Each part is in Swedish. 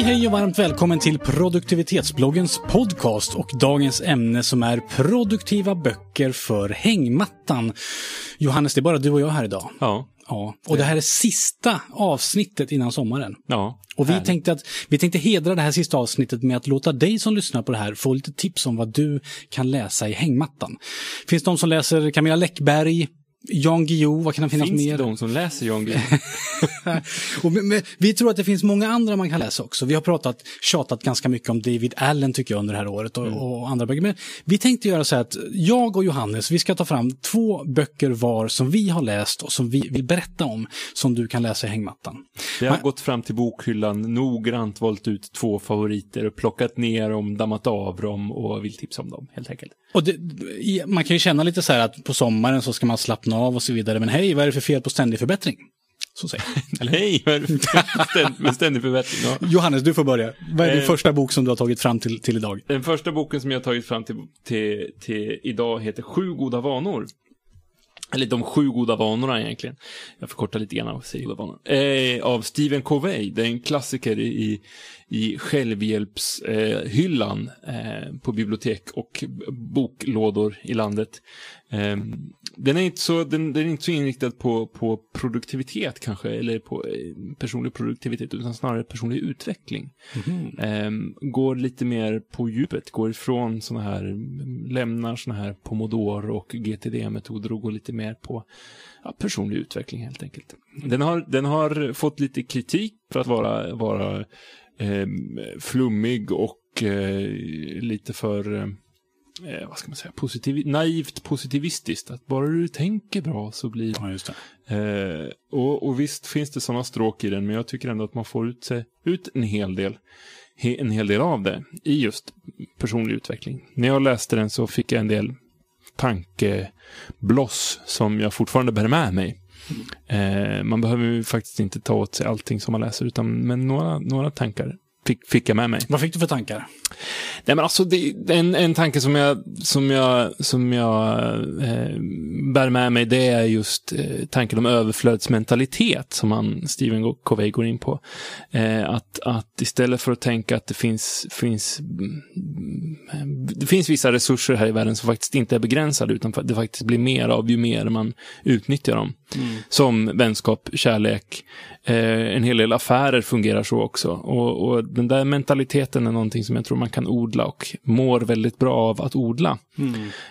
Hej hej och varmt välkommen till produktivitetsbloggens podcast och dagens ämne som är produktiva böcker för hängmattan. Johannes, det är bara du och jag här idag. Ja. Ja, och det här är sista avsnittet innan sommaren. Ja. Och vi härligt. tänkte, att, vi tänkte hedra det här sista avsnittet med att låta dig som lyssnar på det här få lite tips om vad du kan läsa i hängmattan. Finns de som läser Camilla Läckberg, Jan Guillou, vad kan det finnas Finns mer? det de som läser Jan Guillou? vi tror att det finns många andra man kan läsa också. Vi har pratat, tjatat ganska mycket om David Allen tycker jag under det här året och, och andra böcker. Men vi tänkte göra så här att jag och Johannes, vi ska ta fram två böcker var som vi har läst och som vi vill berätta om, som du kan läsa i hängmattan. Vi har Men- gått fram till bokhyllan, noggrant valt ut två favoriter och plockat ner dem, dammat av dem och vill tipsa om dem, helt enkelt. Och det, man kan ju känna lite så här att på sommaren så ska man slappna av och så vidare. Men hej, vad är det för fel på ständig förbättring? Så säger. Eller hej, vad är det för ständ- med ständig förbättring? Ja. Johannes, du får börja. Vad är din Eh. första bok som du har tagit fram till, till idag? Den första boken som jag har tagit fram till, till, till idag heter Sju goda vanor. Eller de sju goda vanorna egentligen. Jag förkortar lite grann och säger goda vanor. Eh, av Stephen Covey. Det är en klassiker i, i självhjälpshyllan eh, på bibliotek och boklådor i landet. Eh, den, är inte så, den, den är inte så inriktad på, på produktivitet kanske, eller på eh, personlig produktivitet, utan snarare personlig utveckling. Ehm, går lite mer på djupet, går ifrån såna här, lämnar såna här pomodoro och GTD-metoder och går lite mer på ja, personlig utveckling helt enkelt. Den har, den har fått lite kritik för att vara, vara ehm, flummig och eh, lite för eh, vad ska man säga, positiv, naivt positivistiskt. Att bara du tänker bra så blir Ja, det. Eh, och, och visst finns det sådana stråk i den, men jag tycker ändå att man får ut, sig, ut en hel del en hel del av det i just personlig utveckling. När jag läste den så fick jag en del tankebloss som jag fortfarande bär med mig. Eh, man behöver ju faktiskt inte ta åt sig allting som man läser, utan men några, några tankar fick, fick jag med mig. Vad fick du för tankar? Nej, men alltså, det, en, en tanke som jag, som jag, som jag eh, bär med mig, det är just eh, tanken om överflödsmentalitet som han, Stephen Covey går in på. Eh, att, att istället för att tänka att det finns, finns, mm, det finns vissa resurser här i världen som faktiskt inte är begränsade, utan det faktiskt blir mer av ju mer man utnyttjar dem. Som vänskap, kärlek, eh, en hel del affärer fungerar så också. Och, och den där mentaliteten är någonting som jag tror man kan odla och mår väldigt bra av att odla.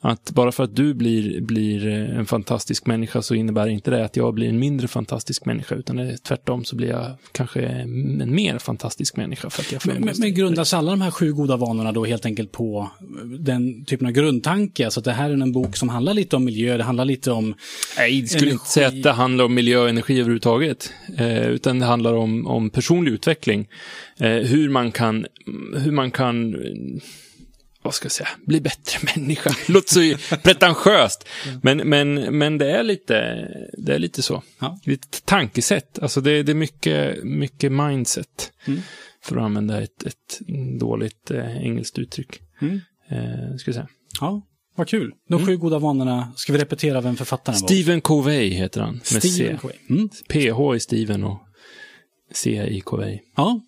Att bara för att du blir, blir eh, en fantastisk människa så innebär inte det att jag blir en mindre fantastisk människa, utan det är tvärtom så blir jag kanske en mer fantastisk människa för att jag Men, men, men grundas alla de här sju goda vanorna då helt enkelt på den typen av grundtanke? Alltså att det här är en bok som handlar lite om miljö, det handlar lite om... Nej, jag skulle inte säga att det handlar om miljö och energi överhuvudtaget. Eh, utan det handlar om, om personlig utveckling. Eh, hur man kan, hur man kan, eh, vad ska jag säga, bli bättre människa. Låter så pretentiöst. Men, men, men det är lite, det är lite så. Ja. Lite tankesätt. Alltså det, det är mycket, mycket mindset. Mm. För att använda ett, ett dåligt eh, engelskt uttryck. Mm. Eh, ska jag säga. Ja, vad kul. De sju goda vanorna, ska vi repetera vem författaren var? Stephen Covey heter han. Med C. Stephen Covey. Mm. PH i Steven och C i Covey. Ja.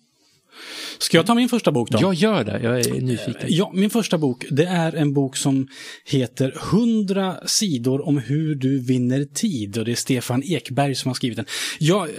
Ska jag ta min första bok då? Jag gör det, jag är nyfiken. Ja, min första bok, det är en bok som heter 100 sidor om hur du vinner tid. Och det är Stefan Ekberg som har skrivit den. Jag, eh,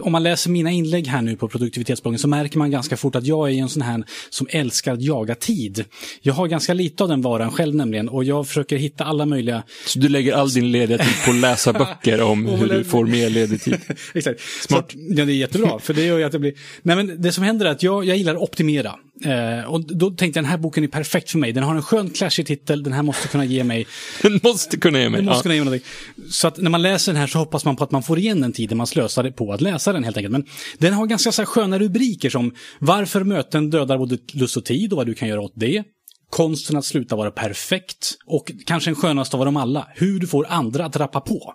om man läser mina inlägg här nu på produktivitetsbloggen så märker man ganska fort att jag är en sån här som älskar att jaga tid. Jag har ganska lite av den varan själv nämligen och jag försöker hitta alla möjliga Så du lägger all din lediga tid på att läsa böcker om hur du får mer ledig tid? Exakt. Smart. ja, det är jättebra, för det gör ju att det blir... Nej, men det som händer är att jag, jag gillar att optimera. Eh, och då tänkte jag den här boken är perfekt för mig. Den har en skön clashig titel, den här måste kunna ge mig... Den måste kunna ge mig. Den måste Ja. kunna ge mig någonting. Så att när man läser den här så hoppas man på att man får igen den tiden man slösade på att läsa den helt enkelt. Men den har ganska så sköna rubriker som Varför möten dödar både lust och tid och vad du kan göra åt det. Konsten att sluta vara perfekt och kanske den skönaste av dem alla, hur du får andra att rappa på.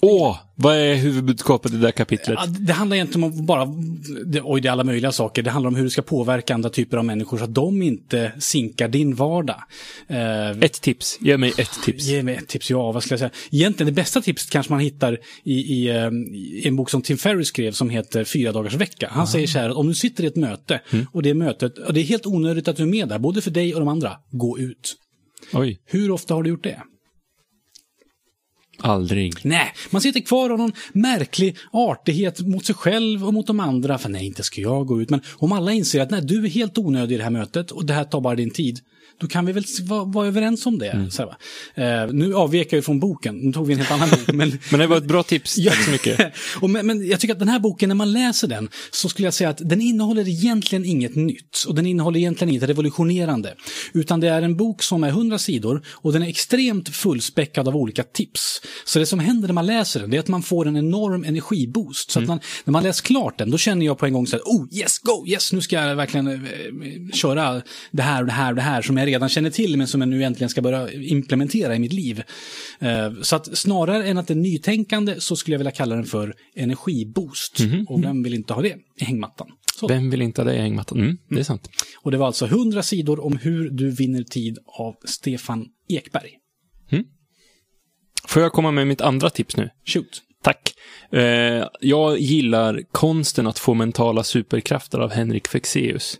Åh, vad är huvudbudskapet i det där kapitlet? Det handlar egentligen om bara, oj det är alla möjliga saker, det handlar om hur du ska påverka andra typer av människor så att de inte sinkar din vardag. Eh, Ett tips, ge mig ett tips. Ge mig ett tips, ja vad ska jag säga. Egentligen det bästa tipset kanske man hittar i, i, eh, i en bok som Tim Ferriss skrev som heter Fyra dagars vecka. Han säger så här att om du sitter i ett möte och det mötet, och det är helt onödigt att du är med där, både för dig och de andra, gå ut. Oj, Hur ofta har du gjort det? aldrig. Nej, man sitter kvar av någon märklig artighet mot sig själv och mot de andra. För nej, inte ska jag gå ut. Men om alla inser att nej, du är helt onödig i det här mötet och det här tar bara din tid. Då kan vi väl vara, vara överens om det. Så här, eh, nu avvek jag ju från boken, nu tog vi en helt annan bok. Men, Men det var ett bra tips, tack så mycket. och men, men jag tycker att den här boken, när man läser den, så skulle jag säga att den innehåller egentligen inget nytt. Och den innehåller egentligen inget revolutionerande. Utan det är en bok som är 100 sidor och den är extremt fullspäckad av olika tips. Så det som händer när man läser den, det är att man får en enorm energiboost. Så att man, när man läser klart den, då känner jag på en gång så här, oh yes, go, yes, nu ska jag verkligen eh, köra det här och det här och det här som jag redan känner till, men som jag nu äntligen ska börja implementera i mitt liv. Eh, Så att snarare än att det är nytänkande så skulle jag vilja kalla den för energiboost. Och vem vill inte ha det i hängmattan? Så. Vem vill inte ha det i hängmattan? Mm, det är sant. Och det var alltså 100 sidor om hur du vinner tid av Stefan Ekberg. Får jag komma med mitt andra tips nu? Shoot. Tack. Eh, jag gillar konsten att få mentala superkrafter av Henrik Fexeus.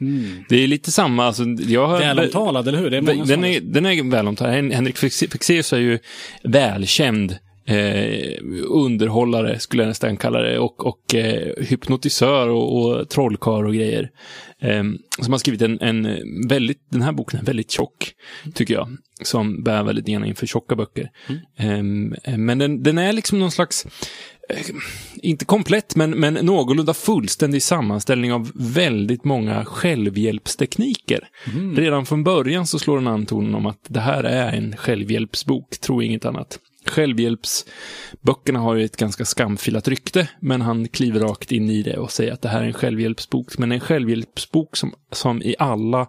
Det är lite samma, alltså, jag har... Välomtalad, eller hur? Det är många Den är, den är välomtalad. Hen- Henrik Fexe- Fexeus är ju välkänd eh, underhållare, skulle jag nästan kalla det, och, och eh, hypnotisör och, och trollkarl och grejer. Eh, som har skrivit en, en väldigt, den här boken är väldigt tjock, tycker jag, som bär väldigt gärna inför tjocka böcker. Eh, men den, den är liksom någon slags eh, inte komplett, men, men någorlunda fullständig sammanställning av väldigt många självhjälpstekniker. Redan från början så slår den an tonen om att det här är en självhjälpsbok, tro inget annat. Självhjälpsböckerna har ju ett ganska skamfilat rykte, men han kliver rakt in i det och säger att det här är en självhjälpsbok, men en självhjälpsbok som, som i alla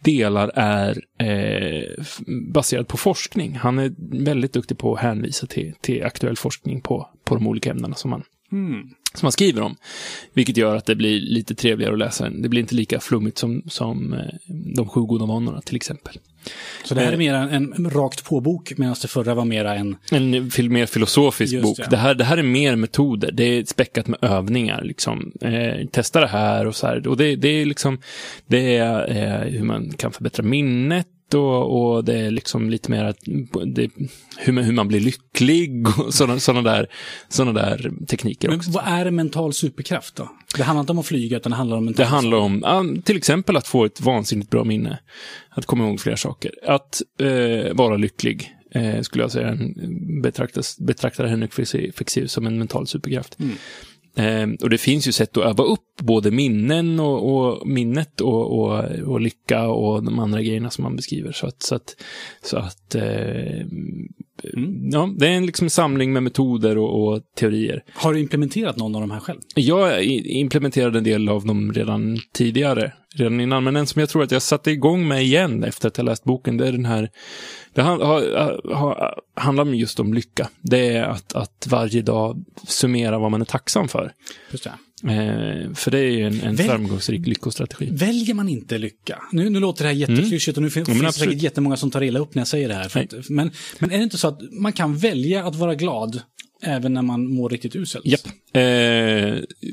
delar är eh, baserad på forskning. Han är väldigt duktig på att hänvisa till, till aktuell forskning på, på de olika ämnena som man, hmm som man skriver om. Vilket gör att det blir lite trevligare att läsa den. Det blir inte lika flummigt som, som eh, De sju goda vanorna till exempel. Så det här är mer en, en rakt på-bok, medan det förra var mera en... En fil- mer filosofisk Just bok. det. Det. här, det här är mer metoder. Det är späckat med övningar. Liksom. Eh, testa det här och så här. Och det, det är liksom det är eh, hur man kan förbättra minnet och, och det är liksom lite mer att, det, hur, man, hur man blir lycklig och sådana, sådana, där, sådana där tekniker Men också. vad är en mental superkraft då? Det handlar inte om att flyga, utan det handlar om Det mental handlar om till exempel att få ett vansinnigt bra minne. Att komma ihåg flera saker. Att eh, vara lycklig, eh, skulle jag säga, betraktas, betraktar Henrik Fexe- Fexeus som en mental superkraft. Eh, Ehm, och det finns ju sätt att öva upp både minnen och, och minnet och, och, och lycka och de andra grejerna som man beskriver. Så att, så att, så att ehm, eh, ja, det är en liksom samling med metoder och, och teorier. Har du implementerat någon av de här själv? Jag implementerade en del av dem redan tidigare, redan innan, men en som jag tror att jag satte igång med igen efter att jag läst boken, det är den här, det handlar om just om lycka. Det är att, att varje dag summera vad man är tacksam för. Just det. Eh, för det är ju en, en Väl- framgångsrik lyckostrategi. Väljer man inte lycka? Nu, nu låter det här jätteklyschigt och nu finns det absolut. säkert jättemånga som tar illa upp när jag säger det här. Att, men, men är det inte så att man kan välja att vara glad även när man mår riktigt uselt? Japp. Eh,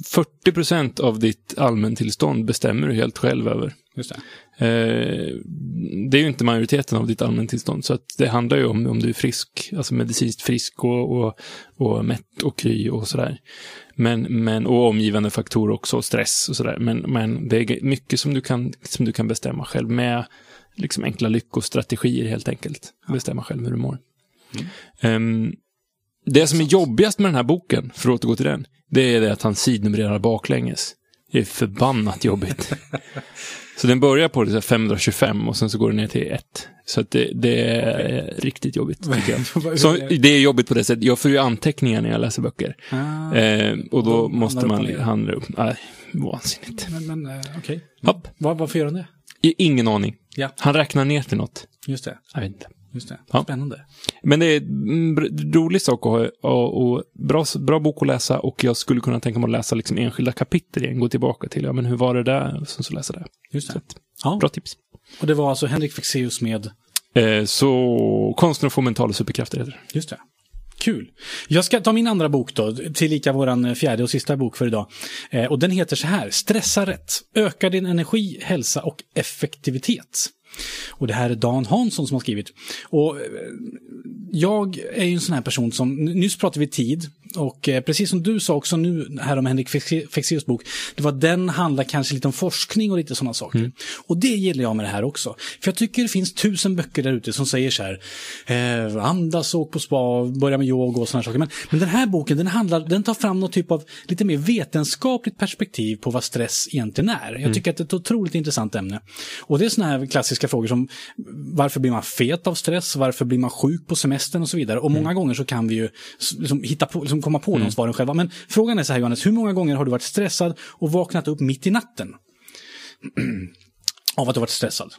40 procent av ditt allmäntillstånd bestämmer du helt själv över. Just det. Eh, det är ju inte majoriteten av ditt allmäntillstånd, så att det handlar ju om om du är frisk, alltså medicinskt frisk och, och, och mätt och kry och sådär. Men, men, och omgivande faktorer också, stress och sådär. Men, men det är mycket som du kan, som du kan bestämma själv med liksom enkla lyckostrategier helt enkelt. Bestämma själv hur du mår. Ehm, det som är jobbigast med den här boken, för att återgå till den, det är det att han sidnumrerar baklänges. Det är förbannat jobbigt. Så den börjar på det så här 525 och sen så går den ner till 1. Så det, det är riktigt jobbigt. Så det är jobbigt på det sättet. Jag får ju anteckningar när jag läser böcker. Ah, Eh, och då då måste man handla upp. Nej, vansinnigt. men men. Hopp. Var, varför gör han det? Ingen aning. Ja. Han räknar ner till något. Just det. Jag vet inte. Just det. Ja. Spännande. Men det är en br- rolig sak ha och, och bra, bra bok att läsa och jag skulle kunna tänka mig att läsa liksom enskilda kapitel igen. Gå tillbaka till, ja men hur var det där? Och sen så läsa det. Just Så det. att, Ja. bra tips. Och det var alltså Henrik Fexeus med... Eh, så konsten att få mentala superkrafter heter det. Just det. Kul. Jag ska ta min andra bok då, tillika våran fjärde och sista bok för idag. Eh, och den heter så här, Stressa rätt. Öka din energi, hälsa och effektivitet. Och det här är Dan Hansson som har skrivit. Och eh, jag är ju en sån här person som, nyss pratade vi tid, och eh, precis som du sa också nu här om Henrik Fexe- Fexeus bok, det var den handlar kanske lite om forskning och lite sådana saker. Och det gillar jag med det här också. För jag tycker det finns tusen böcker där ute som säger så här, eh, andas, åk på spa, börja med yoga och sådana saker. Men, men den här boken, den, handlar, den tar fram någon typ av lite mer vetenskapligt perspektiv på vad stress egentligen är. Jag tycker att det är ett otroligt intressant ämne. Och det är sådana här klassiska frågor som varför blir man fet av stress, varför blir man sjuk på semestern och så vidare. Och många gånger så kan vi ju liksom, hitta på, liksom komma på de svaren själva. Men frågan är så här Johannes, hur många gånger har du varit stressad och vaknat upp mitt i natten? av att du varit stressad?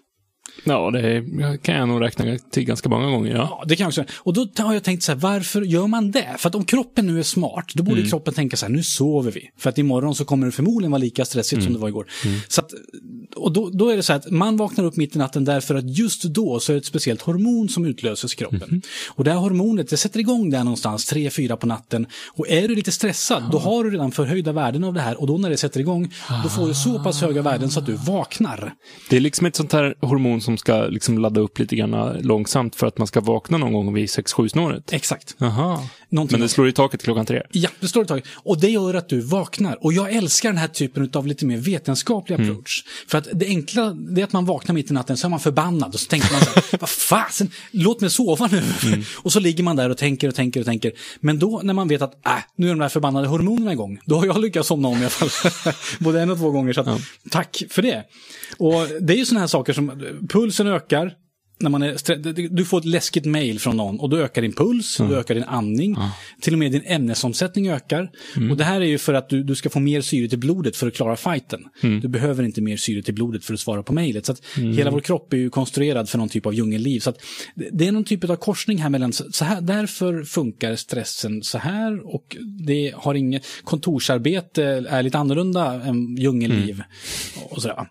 Ja, det kan jag nog räkna till ganska många gånger, ja. Ja, det kan jag också. Och då har jag tänkt så här, varför gör man det? För att om kroppen nu är smart, då borde kroppen tänka så här, nu sover vi. För att imorgon så kommer det förmodligen vara lika stressigt som det var igår. Så att, och då, då är det så här att man vaknar upp mitt i natten därför att just då så är det ett speciellt hormon som utlöses i kroppen. Och det här hormonet, det sätter igång där någonstans, tre, fyra på natten. Och är du lite stressad, då har du redan förhöjda värden av det här. Och då när det sätter igång, då får du så pass höga värden så att du vaknar. Det är liksom ett sånt här hormon som ska liksom ladda upp lite grann långsamt för att man ska vakna någon gång vid 6-7 snåret. Exakt. Jaha. Någonting Men det slår i taket klockan tre. Ja, det står det taget. Och det gör att du vaknar. Och jag älskar den här typen av lite mer vetenskaplig Mm. approach. För att det enkla, det är att man vaknar mitt i natten, så är man förbannad. Och så tänker man så här, vad fasen, låt mig sova nu. Mm. och så ligger man där och tänker och tänker och tänker. Men då när man vet att, äh, nu är de där förbannade hormonerna igång. Då har jag lyckats somna om i alla fall. Både en och två gånger. Så att, tack för det. Och det är ju sådana här saker som, pulsen ökar. När man är du får ett läskigt mail från någon och då ökar din puls, du ökar din andning, till och med din ämnesomsättning ökar. Och det här är ju för att du, du ska få mer syre till blodet för att klara fighten. Du behöver inte mer syre till blodet för att svara på mejlet. Så att hela vår kropp är ju konstruerad för någon typ av djungelliv. Så att det- det är någon typ av korsning här mellan, så här, därför funkar stressen så här och det har inget, kontorsarbete är lite annorlunda än djungelliv. Och sådär.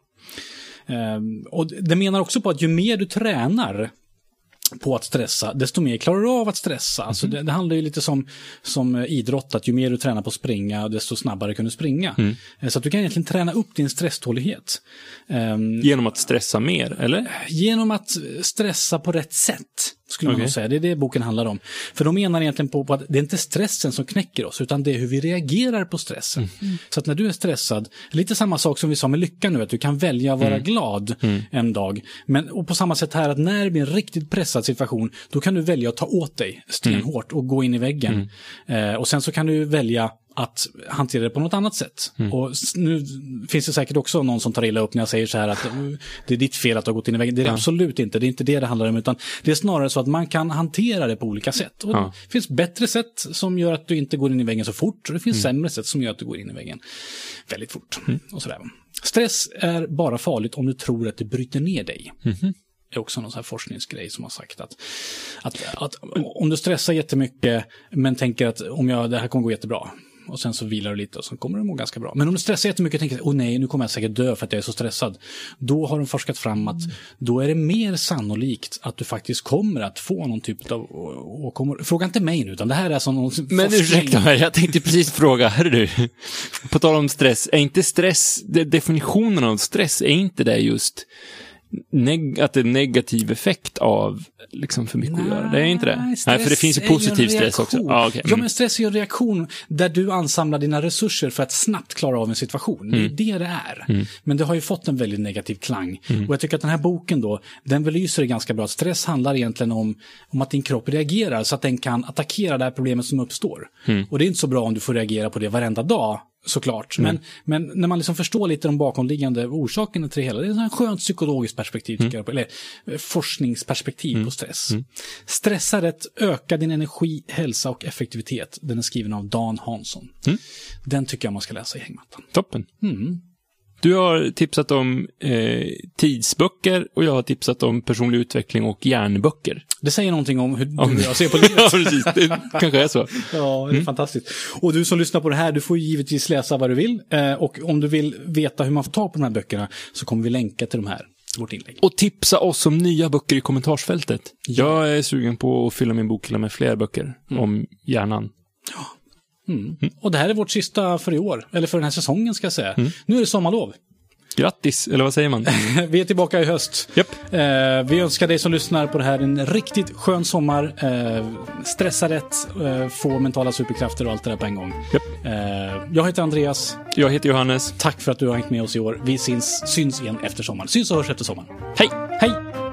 Ehm, och det menar också på att ju mer du tränar på att stressa, desto mer klarar du av att stressa. Alltså det, det handlar ju lite som, som eh, idrott, att ju mer du tränar på att springa, desto snabbare kan du springa. Eh, Så att du kan egentligen träna upp din stresstålighet. Ehm, Genom att stressa mer, eller? Genom att stressa på rätt sätt, skulle man Okej. nog säga. Det är det boken handlar om. För de menar egentligen på, på att det är inte stressen som knäcker oss, utan det är hur vi reagerar på stressen. Så att när du är stressad, lite samma sak som vi sa med lycka nu, att du kan välja att vara glad en dag. Men och på samma sätt här, att när det blir en riktigt pressad situation, då kan du välja att ta åt dig stenhårt och gå in i väggen. Eh, och sen så kan du välja att hantera det på något annat sätt. Och s- nu finns det säkert också någon som tar illa upp när jag säger så här att eh, det är ditt fel att du har gått in i väggen. Det är det absolut inte. Det är inte det det handlar om. Utan det är snarare så att man kan hantera det på olika sätt. Och Ja. Det finns bättre sätt som gör att du inte går in i väggen så fort. Och det finns sämre sätt som gör att du går in i väggen väldigt fort. Och sådär. Stress är bara farligt om du tror att det bryter ner dig. Det är också någon sån här forskningsgrej som har sagt att, att, att om du stressar jättemycket men tänker att om jag, det här kommer gå jättebra. Och sen så vilar du lite och så kommer det må ganska bra. Men om du stressar jättemycket och tänker åh nej, nu kommer jag säkert dö för att jag är så stressad. Då har de forskat fram att då är det mer sannolikt att du faktiskt kommer att få någon typ av åkommor. Fråga inte mig nu, utan det här är alltså någon Men forskning. ursäkta mig, jag tänkte precis fråga, hörru du. På tal om stress, är inte stress, de- definitionen av stress, är inte det just att det är negativ effekt av liksom för mycket att göra? Det är inte det? Nej, för det finns ju positiv stress också. reaktion. Ja, okej. ja, men stress är ju en reaktion där du ansamlar dina resurser för att snabbt klara av en situation. Det är Mm. det det är. Men det har ju fått en väldigt negativ klang. Och jag tycker att den här boken då, den belyser det ganska bra. Stress handlar egentligen om, om att din kropp reagerar så att den kan attackera det här problemet som uppstår. Mm. Och det är inte så bra om du får reagera på det varenda dag såklart. Mm. Men, men när man liksom förstår lite de bakomliggande orsakerna till det hela, det är ett skönt psykologiskt perspektiv, tycker jag, eller eh, forskningsperspektiv på stress. Stressa rätt, öka din energi, hälsa och effektivitet. Den är skriven av Dan Hansson. Den tycker jag man ska läsa i hängmattan. Toppen. Du har tipsat om eh, tidsböcker och jag har tipsat om personlig utveckling och hjärnböcker. Det säger någonting om hur Om- jag ser på ja, livet. precis. Det kanske är så. Ja, det är fantastiskt. Och du som lyssnar på det här, du får givetvis läsa vad du vill. Eh, och om du vill veta hur man får tag på de här böckerna så kommer vi länka till de här i vårt inlägg. Och tipsa oss om nya böcker i kommentarsfältet. Jag är sugen på att fylla min bokhylla med fler böcker om hjärnan. Och det här är vårt sista för i år, eller för den här säsongen ska jag säga. Nu är det sommarlov. Grattis, eller vad säger man? Vi är tillbaka i höst. Japp. Eh, vi önskar dig som lyssnar på det här en riktigt skön sommar. Eh, stressa rätt, eh, få mentala superkrafter och allt det där på en gång. Japp. Eh, jag heter Andreas. Jag heter Johannes. Tack för att du har hängt med oss i år. Vi syns, syns igen efter sommaren. Syns och hörs efter sommaren. Hej! Hej!